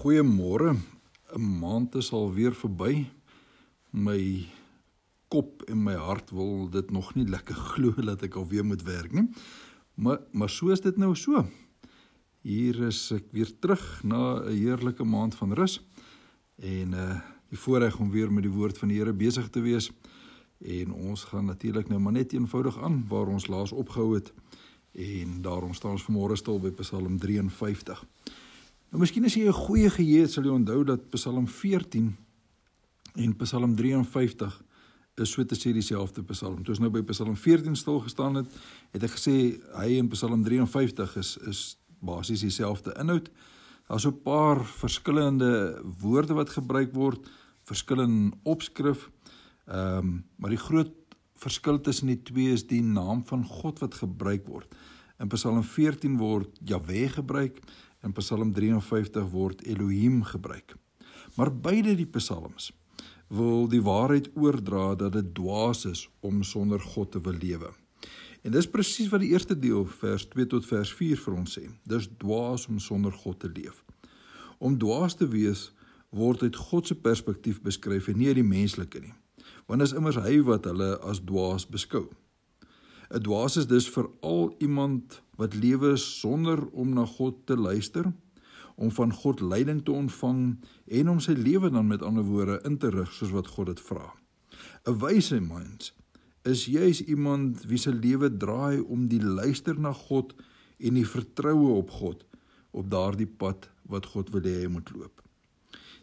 Goeiemôre. 'n Maand is al weer verby. My kop en my hart wil dit nog nie lekker glo dat ek alweer moet werk nie. Maar maar so is dit nou so. Hier is ek weer terug na 'n heerlike maand van rus en uh die voorreg om weer met die woord van die Here besig te wees. En ons gaan natuurlik nou maar net eenvoudig aan waar ons laas opgehou het. En daarom staan ons vanmôre stil by Psalm 53. Nou miskien as jy 'n goeie geheue het, sal jy onthou dat Psalm 14 en Psalm 53 is so te sê dieselfde Psalm. Toe ons nou by Psalm 14 stil gestaan het, het ek gesê hy en Psalm 53 is is basies dieselfde inhoud. Daar's 'n paar verskillende woorde wat gebruik word, verskillende opskrif. Ehm, um, maar die groot verskil tussen die twee is die naam van God wat gebruik word. In Psalm 14 word Jahwe gebruik In Psalm 53 word Elohim gebruik. Maar beide die psalms wil die waarheid oordra dat dit dwaas is om sonder God te wil lewe. En dis presies wat die eerste deel vers 2 tot vers 4 vir ons sê. Dis dwaas om sonder God te leef. Om dwaas te wees word uit God se perspektief beskryf en nie uit die menslike nie. Want is immers hy wat hulle as dwaas beskou. 'n Dwaas is dus veral iemand wat lewe sonder om na God te luister, om van God leiding te ontvang en om sy lewe dan met ander woorde in te rig soos wat God dit vra. 'n Wyse mens is juis iemand wie se lewe draai om die luister na God en die vertroue op God op daardie pad wat God wil hê hy moet loop.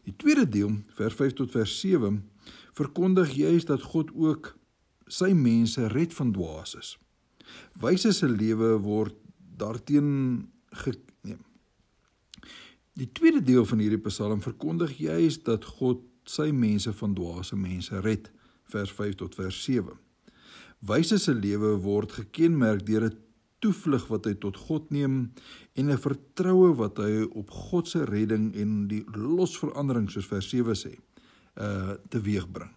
Die tweede deel, vers 5 tot vers 7, verkondig juis dat God ook sy mense red van dwaases. Wyse se lewe word daarteen geneem. Die tweede deel van hierdie Psalm verkondig juis dat God sy mense van dwaase mense red vers 5 tot vers 7. Wyse se lewe word gekenmerk deur 'n toevlug wat hy tot God neem en 'n vertroue wat hy op God se redding en die losverandering soos vers 7 sê, uh teweegbring.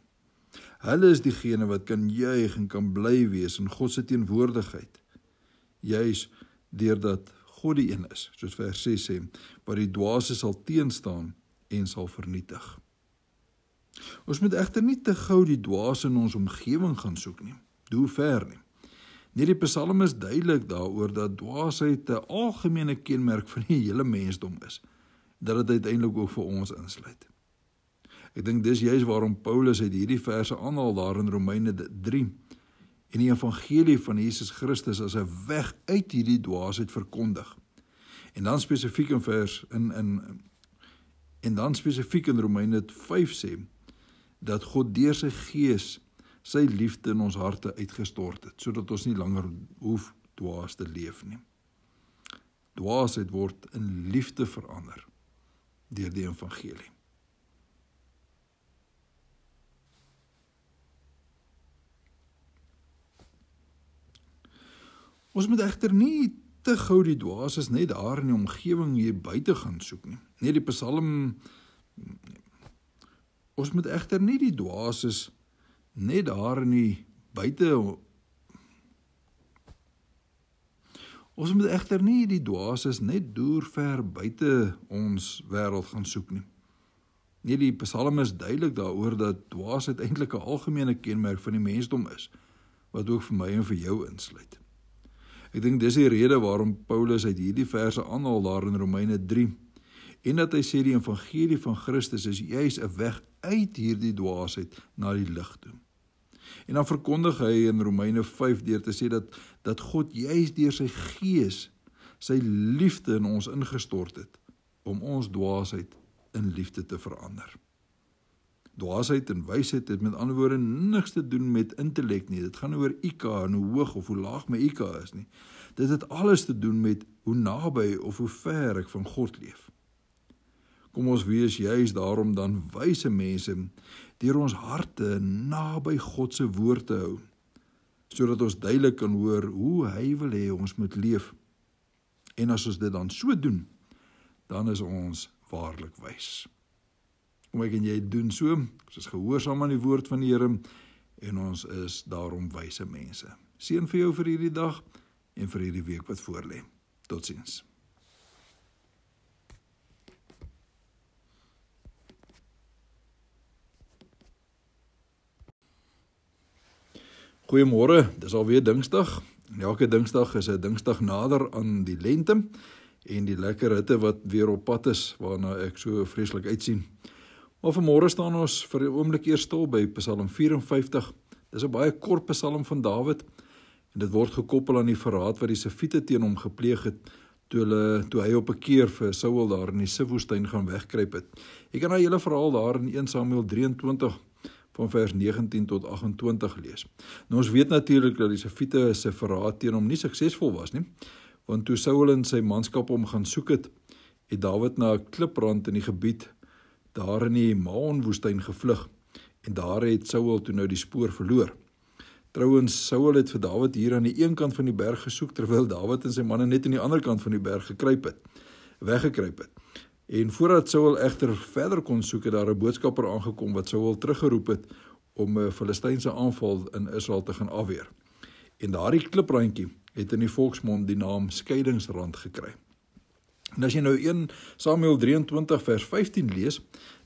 Hulle is diegene wat kan juig en kan bly wees in God se teenwoordigheid. Juis deurdat God die een is, soos vers 6 sê, wat die dwaase sal teenstaan en sal vernietig. Ons moet egter nie te gou die dwaase in ons omgewing gaan soek nie. Doe ver nie. Nie die Psalm is duidelik daaroor dat dwaasheid 'n algemene kenmerk van die hele mensdom is, dat dit uiteindelik ook vir ons insluit. Ek dink dis juist waarom Paulus uit hierdie verse aanhaal daar in Romeine 3 en die evangelie van Jesus Christus as 'n weg uit hierdie dwaasheid verkondig. En dan spesifiek in vers in in en dan spesifiek in Romeine 5 sê dat God deur sy gees sy liefde in ons harte uitgestort het sodat ons nie langer hoef dwaas te leef nie. Dwaasheid word in liefde verander deur die evangelie. Ons moet egter nie te gou die dwaases net daar in die omgewing hier buite gaan soek nie. Nee, die Psalm Ons moet egter nie die dwaases net daar in die buite Ons moet egter nie die dwaases net deur ver buite ons wêreld gaan soek nie. Nee, die Psalm is duidelik daaroor dat dwaasheid eintlik 'n algemene kenmerk van die mensdom is wat ook vir my en vir jou insluit. Ek dink dis die rede waarom Paulus uit hierdie verse aanhaal daar in Romeine 3 en dat hy sê die evangelie van Christus is juis 'n weg uit hierdie dwaasheid na die lig toe. En dan verkondig hy in Romeine 5 deur te sê dat dat God juis deur sy gees sy liefde in ons ingestort het om ons dwaasheid in liefde te verander. Dwaasheid en wysheid het met ander woorde niks te doen met intellek nie. Dit gaan oor IQ en hoe hoog of hoe laag my IQ is nie. Dit het alles te doen met hoe naby of hoe ver ek van God leef. Kom ons wees juis daarom dan wyse mense deur ons harte naby God se woord te hou sodat ons duidelik kan hoor hoe hy wil hê ons moet leef. En as ons dit dan so doen, dan is ons waarlik wys. Kom ek en jy doen so. Ons is gehoorsaam aan die woord van die Here en ons is daarom wyse mense. Seën vir jou vir hierdie dag en vir hierdie week wat voorlê. Totsiens. Goeiemôre. Dis alweer Dinsdag. Elke Dinsdag is 'n Dinsdag nader aan die lente en die lekker hitte wat weer op pad is waarna ek so vreeslik uitsien. Maar vanmôre staan ons vir 'n oomblik eers stil by Psalm 54. Dis 'n baie kort Psalm van Dawid en dit word gekoppel aan die verraad wat die Sefiete teen hom gepleeg het toe hulle toe hy op 'n keer vir Saul daar in die Sifwoestyn gaan wegkruip het. Ek kan nou hele verhaal daar in 1 Samuel 23 van vers 19 tot 28 lees. Nou ons weet natuurlik dat die Sefiete se verraad teen hom nie suksesvol was nie, want toe Saul en sy manskap hom gaan soek het, het Dawid na 'n kliprand in die gebied daar in die Maonwoestyn gevlug en daar het Saul toe nou die spoor verloor. Trouwens Saul het vir Dawid hier aan die een kant van die berg gesoek terwyl Dawid en sy manne net aan die ander kant van die berg gekruip het, weggekruip het. En voordat Saul egter verder kon soek, het daar 'n boodskapper aangekom wat Saul teruggeroep het om 'n Filistynse aanval in Israel te gaan afweer. En daardie kliprandjie het in die volksmond die naam skeidingsrand gekry. En as jy nou 1 Samuel 23 vers 15 lees,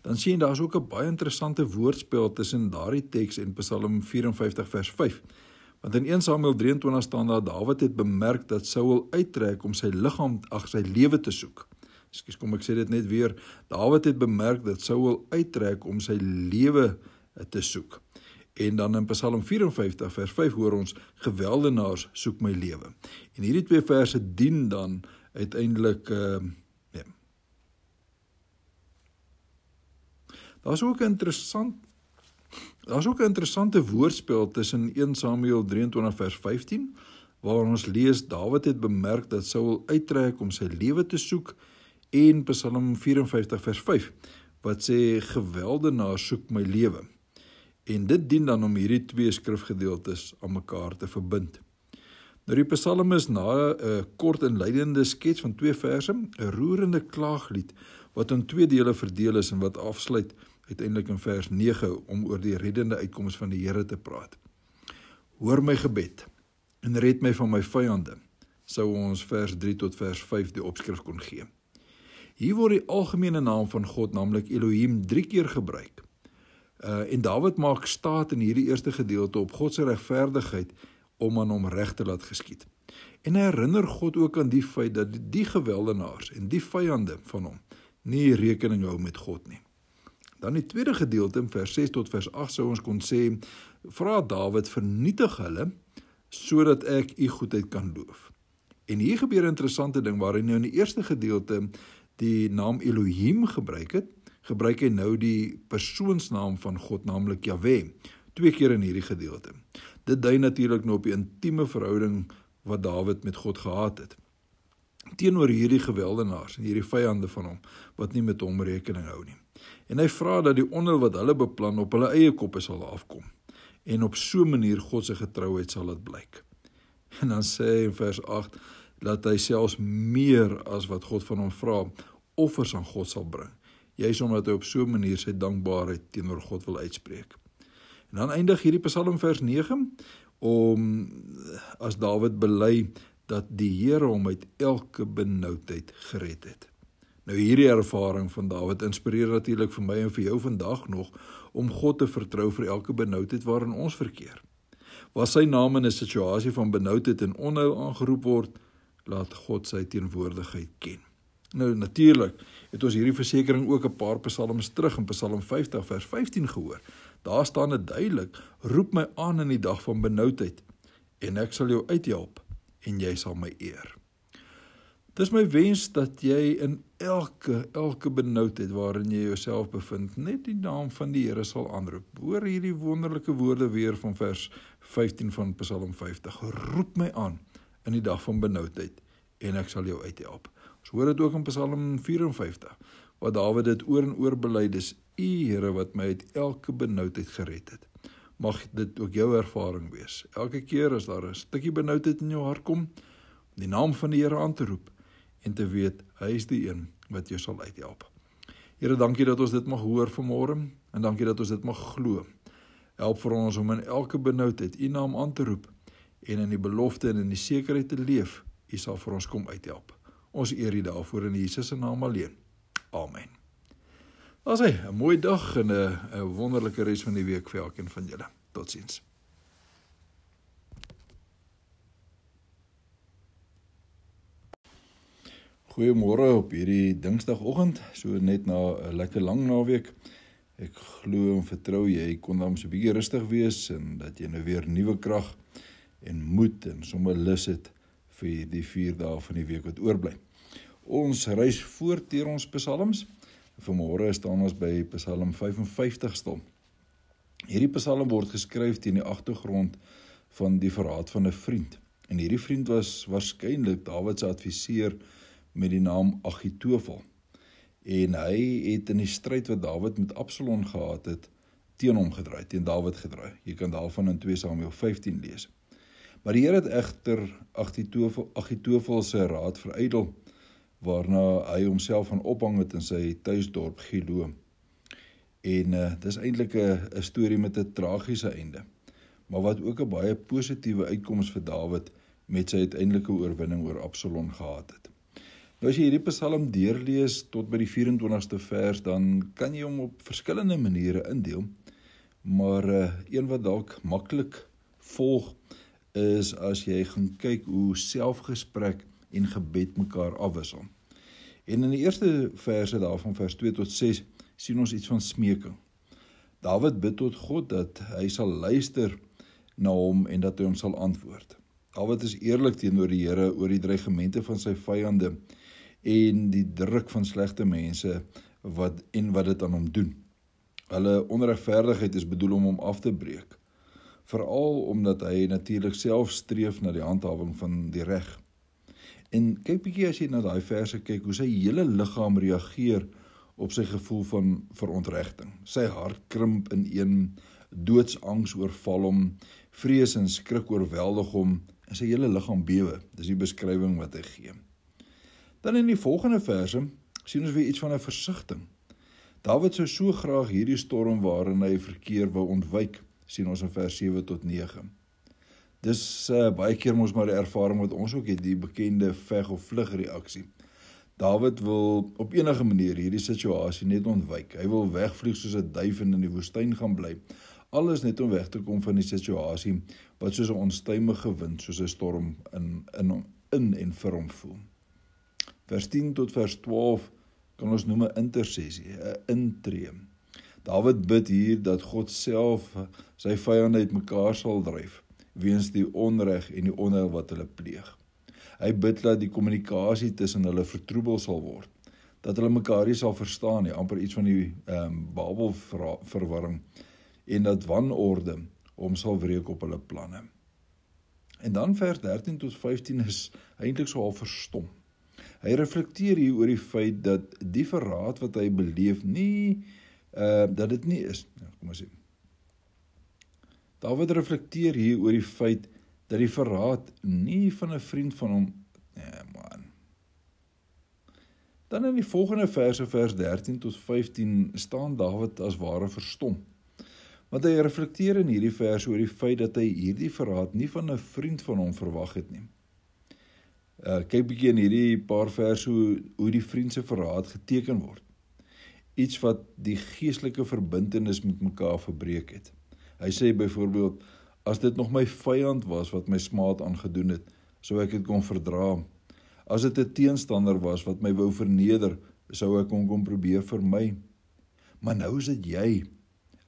dan sien jy daar's ook 'n baie interessante woordspel tussen daardie teks en Psalm 54 vers 5. Want in 1 Samuel 23 staan daar Dawid het bemerk dat Saul uittrek om sy liggaam ag sy lewe te soek. Ekskuus, kom ek sê dit net weer. Dawid het bemerk dat Saul uittrek om sy lewe eh, te soek. En dan in Psalm 54 vers 5 hoor ons geweldenaars soek my lewe. En hierdie twee verse dien dan uiteindelik uh nee. Daar's ook 'n interessant Daar's ook 'n interessante woordspel tussen 1 Samuel 23 vers 15 waar ons lees Dawid het bemerk dat Saul uittrek om sy lewe te soek en Psalm 54 vers 5 wat sê geweldenaar soek my lewe. En dit dien dan om hierdie twee skrifgedeeltes aan mekaar te verbind. Nou die Psalm is na 'n kort en leidende skets van twee verse, 'n roerende klaaglied wat in twee dele verdeel is en wat afsluit uiteindelik in vers 9 om oor die reddende uitkoms van die Here te praat. Hoor my gebed en red my van my vyande. Sou ons vers 3 tot vers 5 die opskrif kon gee. Hier word die algemene naam van God, naamlik Elohim, 3 keer gebruik. Uh en Dawid maak staat in hierdie eerste gedeelte op God se regverdigheid om aan hom reg te laat geskied. En hy herinner God ook aan die feit dat die geweldenaars en die vyande van hom nie rekening hou met God nie. Dan die tweede gedeelte in vers 6 tot vers 8 sou ons kon sê vra Dawid vernietig hulle sodat ek u goedheid kan loof. En hier gebeur 'n interessante ding waarin nou in die eerste gedeelte die naam Elohim gebruik het, gebruik hy nou die persoonsnaam van God, naamlik Jahwe, twee keer in hierdie gedeelte. Dit dui natuurlik nou op die intieme verhouding wat Dawid met God gehad het. Teenoor hierdie geweldenaars en hierdie vyande van hom wat nie met hom rekening hou nie. En hy vra dat die onheil wat hulle beplan op hulle eie koppe sal afkom en op so 'n manier God se getrouheid sal dit blyk. En dan sê hy in vers 8 dat hy selfs meer as wat God van hom vra offers aan God sal bring. Juis omdat hy op so 'n manier sy dankbaarheid teenoor God wil uitspreek. En dan eindig hierdie Psalm vers 9 om as Dawid bely dat die Here hom uit elke benoudheid gered het. Nou hierdie ervaring van Dawid inspireer natuurlik vir my en vir jou vandag nog om God te vertrou vir elke benoudheid waarin ons verkeer. Waar sy naam in 'n situasie van benoudheid en onheil aangeroep word, laat God sy teenwoordigheid ken. Nou natuurlik het ons hierdie versekering ook 'n paar psalms terug in Psalm 50 vers 15 gehoor. Daar staan dit duidelik: Roep my aan in die dag van benoudheid en ek sal jou uithelp en jy sal my eer. Dis my wens dat jy in elke elke benoudheid waarin jy jouself bevind, net die naam van die Here sal aanroep. Hoor hierdie wonderlike woorde weer van vers 15 van Psalm 50. Roep my aan in die dag van benoudheid en ek sal jou uithelp. Ons hoor dit ook in Psalm 54 waar Dawid dit oor en oor bely dis U Here wat my uit elke benoudheid gered het. Mag dit ook jou ervaring wees. Elke keer as daar 'n stukkie benoudheid in jou hart kom, die naam van die Here aan te roep en te weet hy is die een wat jou sal uithelp. Here, dankie dat ons dit mag hoor vanmôre en dankie dat ons dit mag glo. Help vir ons om in elke benoudheid U naam aan te roep en in die belofte en in die sekerheid te leef, U sal vir ons kom uithelp. Ons eer U daarvoor in Jesus se naam alleen. Amen. Daar's hy, 'n mooi dag en 'n 'n wonderlike res van die week vir elkeen van julle. Totsiens. Goeiemôre op hierdie Dinsdagoggend, so net na 'n lekker lang naweek. Ek glo en vertrou jy kon dan so 'n bietjie rustig wees en dat jy nou weer nuwe krag en moed en sommer lus het vir hierdie 4 dae van die week wat oorbly. Ons reis voort deur ons psalms. Vanmôre staan ons by Psalm 55 stil. Hierdie psalm word geskryf teen die agtergrond van die verraad van 'n vriend. En hierdie vriend was waarskynlik Dawid se adviseur met die naam Agitofel. En hy het in die stryd wat Dawid met Absalom gehad het, teen hom gedraai, teen Dawid gedraai. Jy kan daarvan in 2 Samuel 15 lees. Maar die Here het egter Agitofel Agitofel se raad verydel waarna hy homself van ophang het in sy tuisdorp Gilo. En uh, dis eintlik 'n storie met 'n tragiese einde, maar wat ook 'n baie positiewe uitkoms vir Dawid met sy uiteindelike oorwinning oor Absalom gehad het. Nou as jy hierdie Psalm deurlees tot by die 24ste vers, dan kan jy hom op verskillende maniere indeel. Maar uh, een wat dalk maklik volg is as jy gaan kyk hoe selfgesprek en gebed mekaar afwissel. En in die eerste verse daarvan vers 2 tot 6 sien ons iets van smeking. Dawid bid tot God dat hy sal luister na hom en dat hy hom sal antwoord. Dawid is eerlik teenoor die Here oor die dreigemente van sy vyande en die druk van slegte mense wat en wat dit aan hom doen. Hulle onregverdigheid is bedoel om hom af te breek. Veral omdat hy natuurlik self streef na die handhawing van die reg. En kyk bietjie as jy na daai verse kyk hoe sy hele liggaam reageer op sy gevoel van verontregting. Sy hart krimp in een doodsangs oorval hom, vrees en skrik oorweldig hom en sy hele liggaam bewe. Dis die beskrywing wat hy gee. Dan in die volgende verse sien ons weer iets van 'n versigtiging. Dawid sou so graag hierdie storm waarin hy verkeer wou ontwyk, sien ons in vers 7 tot 9. Dis uh, baie keer mos maar die ervaring wat ons ook het, die bekende veg of vlug reaksie. Dawid wil op enige manier hierdie situasie net ontwyk. Hy wil wegvlieg soos 'n duif in die woestyn gaan bly. Alles net om weg te kom van die situasie wat soos 'n onstuimige wind, soos 'n storm in in in en vir hom voel vers 10 tot vers 12 kan ons noem 'n intersessie, 'n intree. Dawid bid hier dat God self sy vyande uitmekaar sal dryf weens die onreg en die onheil wat hulle pleeg. Hy bid dat die kommunikasie tussen hulle vertroebel sal word, dat hulle mekaar nie sal verstaan nie, amper iets van die ehm um, Babel verwarring en dat wanorde hom sal wreek op hulle planne. En dan vers 13 tot 15 is eintlik so al verstom. Hy reflekteer hier oor die feit dat die verraad wat hy beleef nie uh dat dit nie is. Ja, kom ons sien. Dawid reflekteer hier oor die feit dat die verraad nie van 'n vriend van hom nee man. Dan in die volgende verse vers 13 tot 15 staan Dawid as ware verstom. Want hy reflekteer in hierdie vers oor die feit dat hy hierdie verraad nie van 'n vriend van hom verwag het nie. Uh kyk bietjie in hierdie paar verse hoe hoe die vriend se verraad geteken word. Iets wat die geestelike verbintenis met mekaar verbreek het. Hy sê byvoorbeeld as dit nog my vyand was wat my smaad aangedoen het, sou ek dit kon verdra. As dit 'n teenstander was wat my wou verneder, sou ek hom kom probeer vermy. Maar nou is dit jy,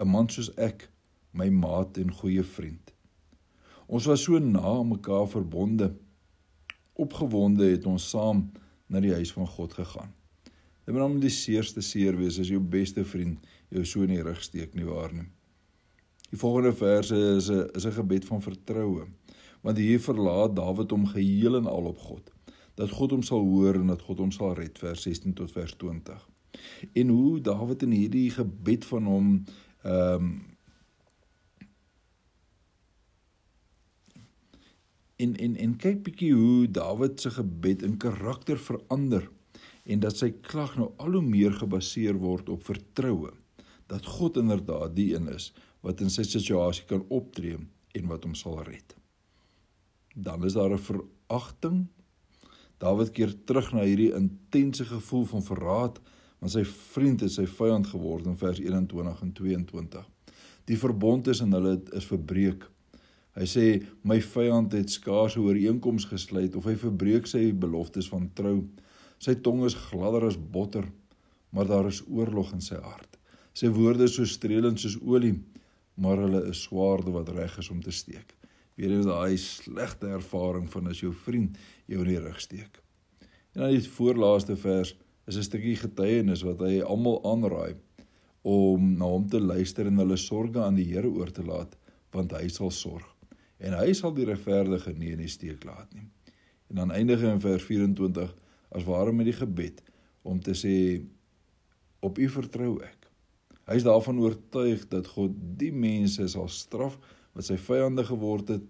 'n man soos ek, my maat en goeie vriend. Ons was so na aan mekaar verbonde opgewonde het ons saam na die huis van God gegaan. Dit moet hom die seerste seer wees as jou beste vriend jou so in die rug steek nie waar nie. Die volgende verse is 'n is 'n gebed van vertroue. Want hier verlaat Dawid hom geheel en al op God. Dat God hom sal hoor en dat God hom sal red vers 16 tot vers 20. En hoe Dawid in hierdie gebed van hom ehm um, En en en kyk bietjie hoe Dawid se gebed in karakter verander en dat sy klag nou al hoe meer gebaseer word op vertroue dat God inderdaad die een is wat in sy situasie kan optree en wat hom sal red. Dan is daar 'n veragting. Dawid keer terug na hierdie intense gevoel van verraad want sy vriend het sy vyand geword in vers 21 en 22. Die verbond tussen hulle is verbreek Hy sê my vyand het skaars 'n ooreenkoms gesluit of hy verbreek sy beloftes van trou. Sy tong is gladder as botter, maar daar is oorlog in sy hart. Sy woorde is so streelend soos olie, maar hulle is swaarde wat reg is om te steek. Weer is daai slegte ervaring van as jou vriend jou in die rug steek. En dan die voorlaaste vers is 'n stukkie getuienis wat hy almal aanraai om na hom te luister en hulle sorges aan die Here oor te laat, want hy sal sorg. En hy sal die regverdige nie in die steek laat nie. En dan eindig hy in vers 24 as ware met die gebed om te sê op u vertrou ek. Hy is daarvan oortuig dat God die mense sal straf wat sy vyande geword het,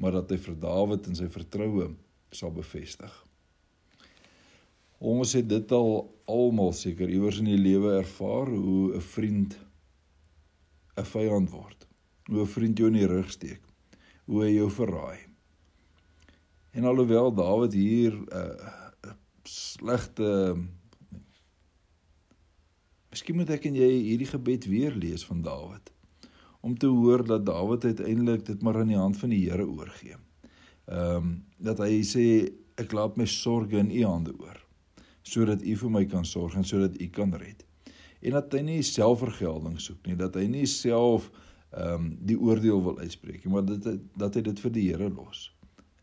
maar dat hy vir Dawid en sy vertroue sal bevestig. Ons het dit al almal seker iewers in die lewe ervaar hoe 'n vriend 'n vyand word. Hoe 'n vriend jou in die rug steek. Hoe hy jou verraai. En alhoewel Dawid hier 'n uh, slegte Miskien moet ek en jy hierdie gebed weer lees van Dawid om te hoor dat Dawid uiteindelik dit maar aan die hand van die Here oorgee. Ehm um, dat hy sê ek laat my sorges in u hande oor sodat u vir my kan sorg en sodat u kan red. En dat hy nie selfvergelding soek nie, dat hy nie self ehm um, die oordeel wil uitspreek nie, maar dit dat hy dit vir die Here los.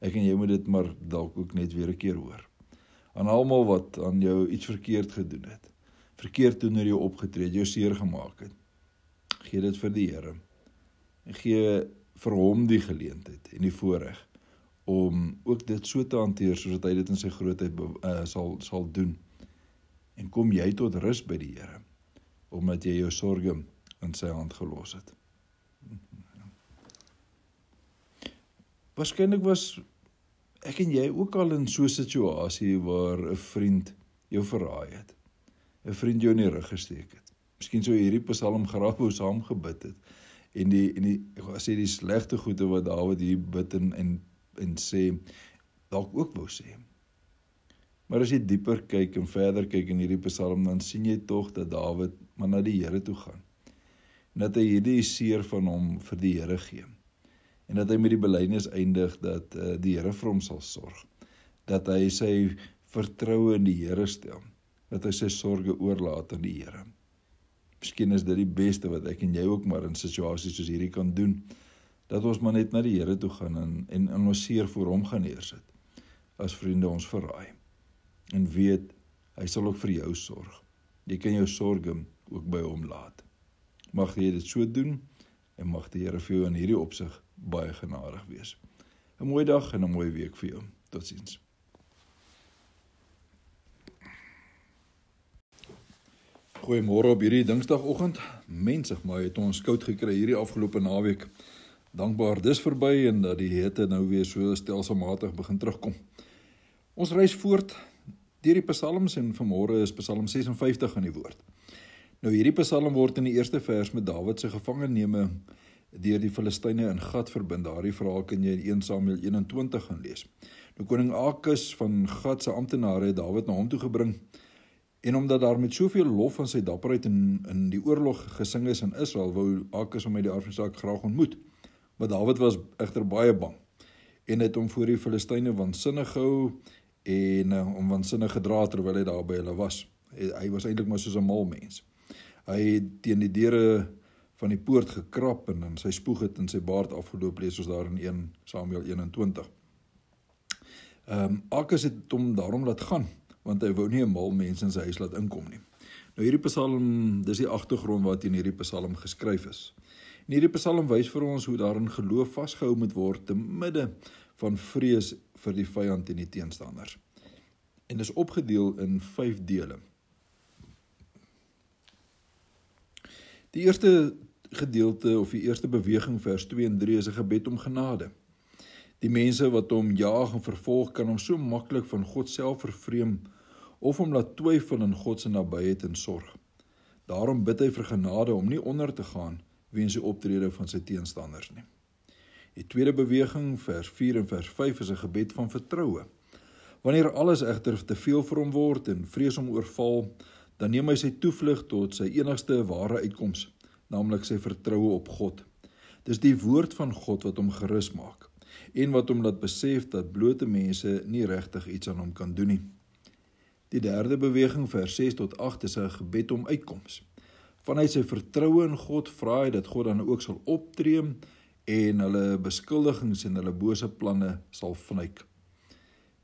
Ek en jy moet dit maar dalk ook net weer 'n keer hoor. Aan almal wat aan jou iets verkeerd gedoen het, verkeerd teenoor jou opgetree het, jou seer gemaak het. Gee dit vir die Here. En gee vir hom die geleentheid en die voorreg om ook dit so te hanteer soos hy dit in sy grootheid uh, sal sal doen. En kom jy tot rus by die Here omdat jy jou sorges in sy hand gelos het. Waarskynlik was ek en jy ook al in so 'n situasie waar 'n vriend jou verraai het. 'n Vriend jou in die rug gesteek het. Miskien sou hierdie Psalm graag wou saam gebid het en die en die jy die slegte goede wat Dawid hier bid en en en sê dalk ook wou sê. Maar as jy dieper kyk en verder kyk in hierdie Psalm dan sien jy tog dat Dawid maar na die Here toe gaan. En dat hy hierdie seer van hom vir die Here gee. En dat hy met die belydenis eindig dat uh, die Here vir hom sal sorg. Dat hy sy vertroue in die Here stel. Dat hy sy sorges oorlaat aan die Here. Miskien is dit die beste wat ek en jy ook maar in situasies soos hierdie kan doen dat ons maar net na die Here toe gaan en en in ons seer voor hom gaan neersit. As vriende ons verraai. En weet hy sal ook vir jou sorg. Jy kan jou sorges ook by hom laat. Mag jy dit so doen en mag die Here vir jou in hierdie opsig baie genadig wees. 'n Mooi dag en 'n mooi week vir jou. Totsiens. Goeiemôre op hierdie Dinsdagoggend. Mensig, maar het ons koud gekry hierdie afgelope naweek dankbaar dis verby en dat die hitte nou weer so stelselmatig begin terugkom. Ons reis voort deur die psalms en vanmôre is Psalm 56 aan die woord. Nou hierdie psalm word in die eerste vers met Dawid se gevangeneme deur die Filistyne in Gat verbind. Daardie verhaal kan jy in 1 Samuel 21 gaan lees. Nou koning Akus van Gat se amptenare het Dawid na hom toe gebring en omdat daar met soveel lof van sy dapperheid in in die oorlog gesing is in Israel, wou Akus hom uit die saak graag ontmoet. Maar Dawid was egter baie bang en het hom voor die Filistyne wansinnig gehou en uh, om wansinnig gedra terwyl hy daar by hulle was. Hy, hy was eintlik maar soos 'n mal mens. Hy het teen die deure van die poort gekrap en dan sy spoeg het in sy baard afgeloop lees ons daar in 1 Samuel 21. Ehm um, Akas het hom daarom laat gaan want hy wou nie 'n mal mens in sy huis laat inkom nie. Nou hierdie Psalm, dis die agtergrond waarteen hierdie Psalm geskryf is. En hierdie Psalm wys vir ons hoe daarin geloof vasgehou moet word te midde van vrees vir die vyand en die teenstanders. En is opgedeel in 5 dele. Die eerste gedeelte of die eerste beweging vers 2 en 3 is 'n gebed om genade. Die mense wat hom jaag en vervolg kan hom so maklik van God self vervreem of hom laat twyfel in God se nabyheid en sorg. Daarom bid hy vir genade om nie onder te gaan weens die optrede van sy teenstanders nie. Die tweede beweging vers 4 en vers 5 is 'n gebed van vertroue. Wanneer alles egter te veel vir hom word en vrees hom oorval, dan neem hy sy toevlug tot sy enigste ware uitkoms, naamlik sy vertroue op God. Dis die woord van God wat hom gerus maak en wat hom laat besef dat blote mense nie regtig iets aan hom kan doen nie. Die derde beweging vers 6 tot 8 is 'n gebed om uitkoms. Vanuit sy vertroue in God vra hy dat God dan ook sal optree en hulle beskuldigings en hulle bose planne sal vnyk.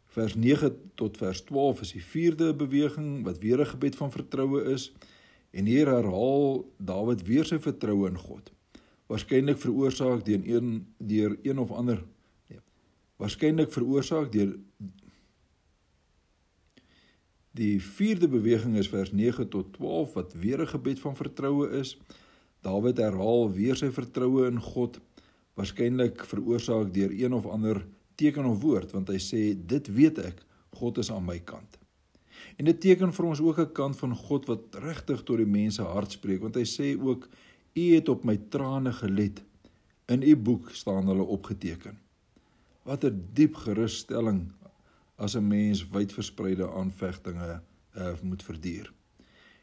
Vers 9 tot vers 12 is die vierde beweging wat weer 'n gebed van vertroue is en hier herhaal Dawid weer sy vertroue in God. Waarskynlik veroorsaak deur een deur een of ander nee, waarskynlik veroorsaak deur Die vierde beweging is vers 9 tot 12 wat weer 'n gebed van vertroue is. Dawid herhaal weer sy vertroue in God, waarskynlik veroorsaak deur een of ander teken of woord, want hy sê dit weet ek, God is aan my kant. En dit teken vir ons ook 'n kant van God wat regtig tot die mense hart spreek, want hy sê ook U het op my trane gelet. In U boek staan hulle opgeteken. Wat 'n diep gerusstelling as 'n mens wydverspreide aanvegtinge uh, moet verduur.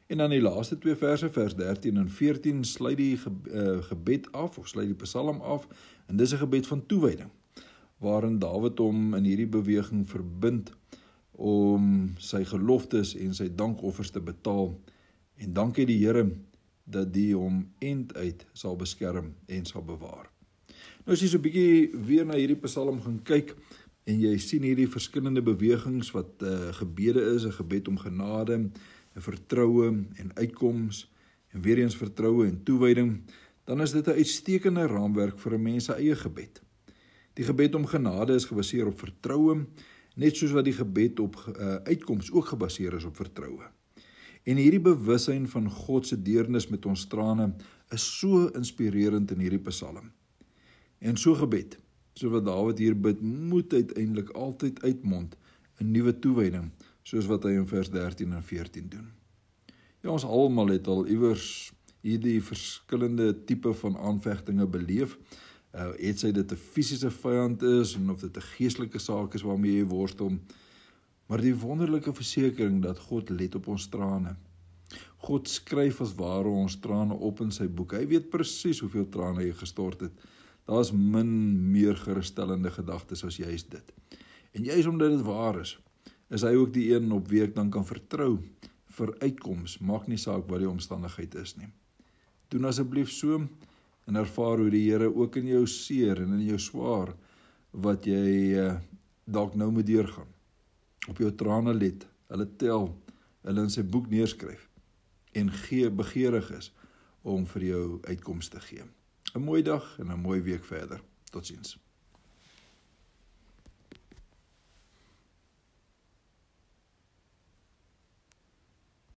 En dan die laaste twee verse vers 13 en 14 sluit die ge, uh, gebed af of sluit die Psalm af en dis 'n gebed van toewyding waarin Dawid hom in hierdie beweging verbind om sy geloftes en sy dankoffers te betaal en dankie die Here dat die hom end uit sal beskerm en sal bewaar. Nou as jy so 'n bietjie weer na hierdie Psalm gaan kyk, en jy sien hierdie verskillende bewegings wat uh, gebede is, 'n gebed om genade, 'n vertroue en uitkoms en weer eens vertroue en toewyding, dan is dit 'n uitstekende raamwerk vir 'n mens se eie gebed. Die gebed om genade is gebaseer op vertroue, net soos wat die gebed op uh, uitkoms ook gebaseer is op vertroue. En hierdie bewussyn van God se deernis met ons trane is so inspirerend in hierdie Psalm. En so gebed So wat Dawid hier bid, moet uiteindelik altyd uitmond 'n nuwe toewyding, soos wat hy in vers 13 en 14 doen. Ja, ons almal het al iewers hierdie verskillende tipe van aanvegtinge beleef. Uh het sy dit 'n fisiese vyand is en of dit 'n geestelike saak is waarmee jy worstel. Maar die wonderlike versekering dat God let op ons trane. God skryf as ware ons trane op in sy boek. Hy weet presies hoeveel trane jy gestort het. Daar's min meer gerusstellende gedagtes as juis dit. En juis omdat dit waar is, is hy ook die een op wie ek dan kan vertrou vir uitkoms, maak nie saak wat die omstandigheid is nie. Doen asseblief so en ervaar hoe die Here ook in jou seer en in jou swaar wat jy uh, dalk nou moet deurgaan. Op jou trane let, hulle tel, hulle in sy boek neerskryf en gee begeerig is om vir jou uitkomste te gee. 'n mooi dag en 'n mooi week verder. Totsiens.